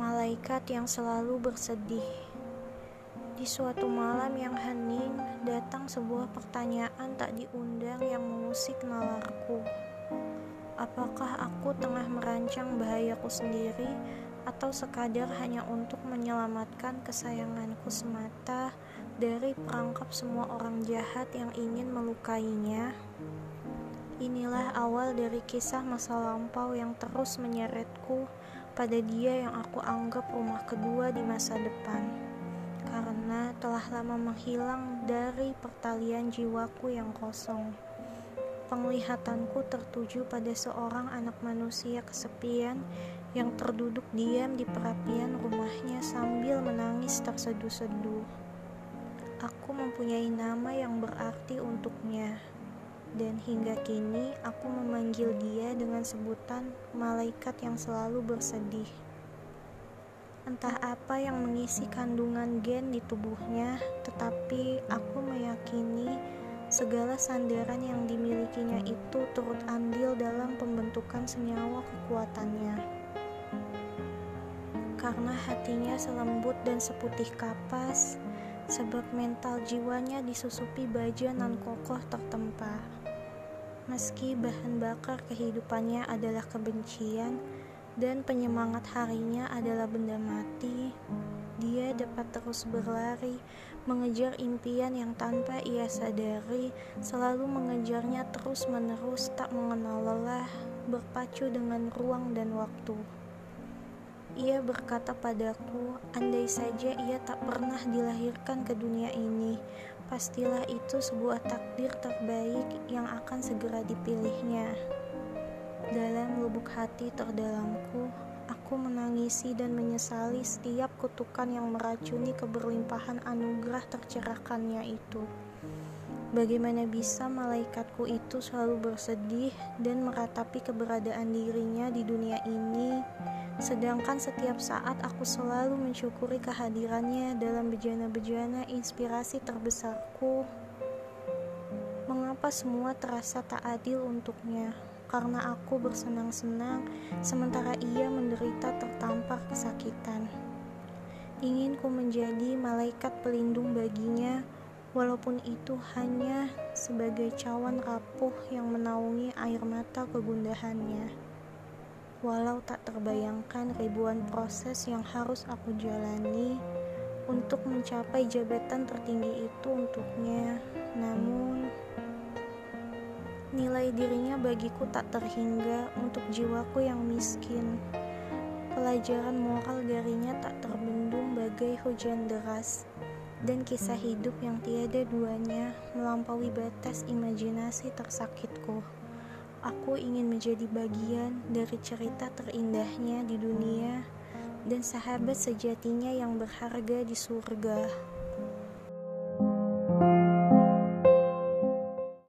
jahat yang selalu bersedih. Di suatu malam yang hening, datang sebuah pertanyaan tak diundang yang mengusik nalarku. Apakah aku tengah merancang bahayaku sendiri atau sekadar hanya untuk menyelamatkan kesayanganku semata dari perangkap semua orang jahat yang ingin melukainya? Inilah awal dari kisah masa lampau yang terus menyeretku pada dia yang aku anggap rumah kedua di masa depan. Karena telah lama menghilang dari pertalian jiwaku yang kosong. Penglihatanku tertuju pada seorang anak manusia kesepian yang terduduk diam di perapian rumahnya sambil menangis terseduh-seduh. Aku mempunyai nama yang berarti hingga kini aku memanggil dia dengan sebutan malaikat yang selalu bersedih. Entah apa yang mengisi kandungan gen di tubuhnya, tetapi aku meyakini segala sandaran yang dimilikinya itu turut andil dalam pembentukan senyawa kekuatannya. Karena hatinya selembut dan seputih kapas, sebab mental jiwanya disusupi baja nan kokoh tertempa. Meski bahan bakar kehidupannya adalah kebencian dan penyemangat harinya adalah benda mati, dia dapat terus berlari, mengejar impian yang tanpa ia sadari, selalu mengejarnya terus-menerus, tak mengenal lelah, berpacu dengan ruang dan waktu. Ia berkata padaku, andai saja ia tak pernah dilahirkan ke dunia ini, pastilah itu sebuah takdir terbaik yang akan segera dipilihnya. Dalam lubuk hati terdalamku, aku menangisi dan menyesali setiap kutukan yang meracuni keberlimpahan anugerah tercerahkannya itu. Bagaimana bisa malaikatku itu selalu bersedih dan meratapi keberadaan dirinya di dunia ini? Sedangkan setiap saat aku selalu mensyukuri kehadirannya dalam bejana-bejana inspirasi terbesarku. Mengapa semua terasa tak adil untuknya? Karena aku bersenang-senang, sementara ia menderita tertampar kesakitan. Ingin ku menjadi malaikat pelindung baginya, walaupun itu hanya sebagai cawan rapuh yang menaungi air mata kegundahannya. Walau tak terbayangkan ribuan proses yang harus aku jalani untuk mencapai jabatan tertinggi itu untuknya, namun nilai dirinya bagiku tak terhingga untuk jiwaku yang miskin. Pelajaran moral darinya tak terbendung bagai hujan deras dan kisah hidup yang tiada duanya melampaui batas imajinasi tersakitku. Aku ingin menjadi bagian dari cerita terindahnya di dunia dan sahabat sejatinya yang berharga di surga.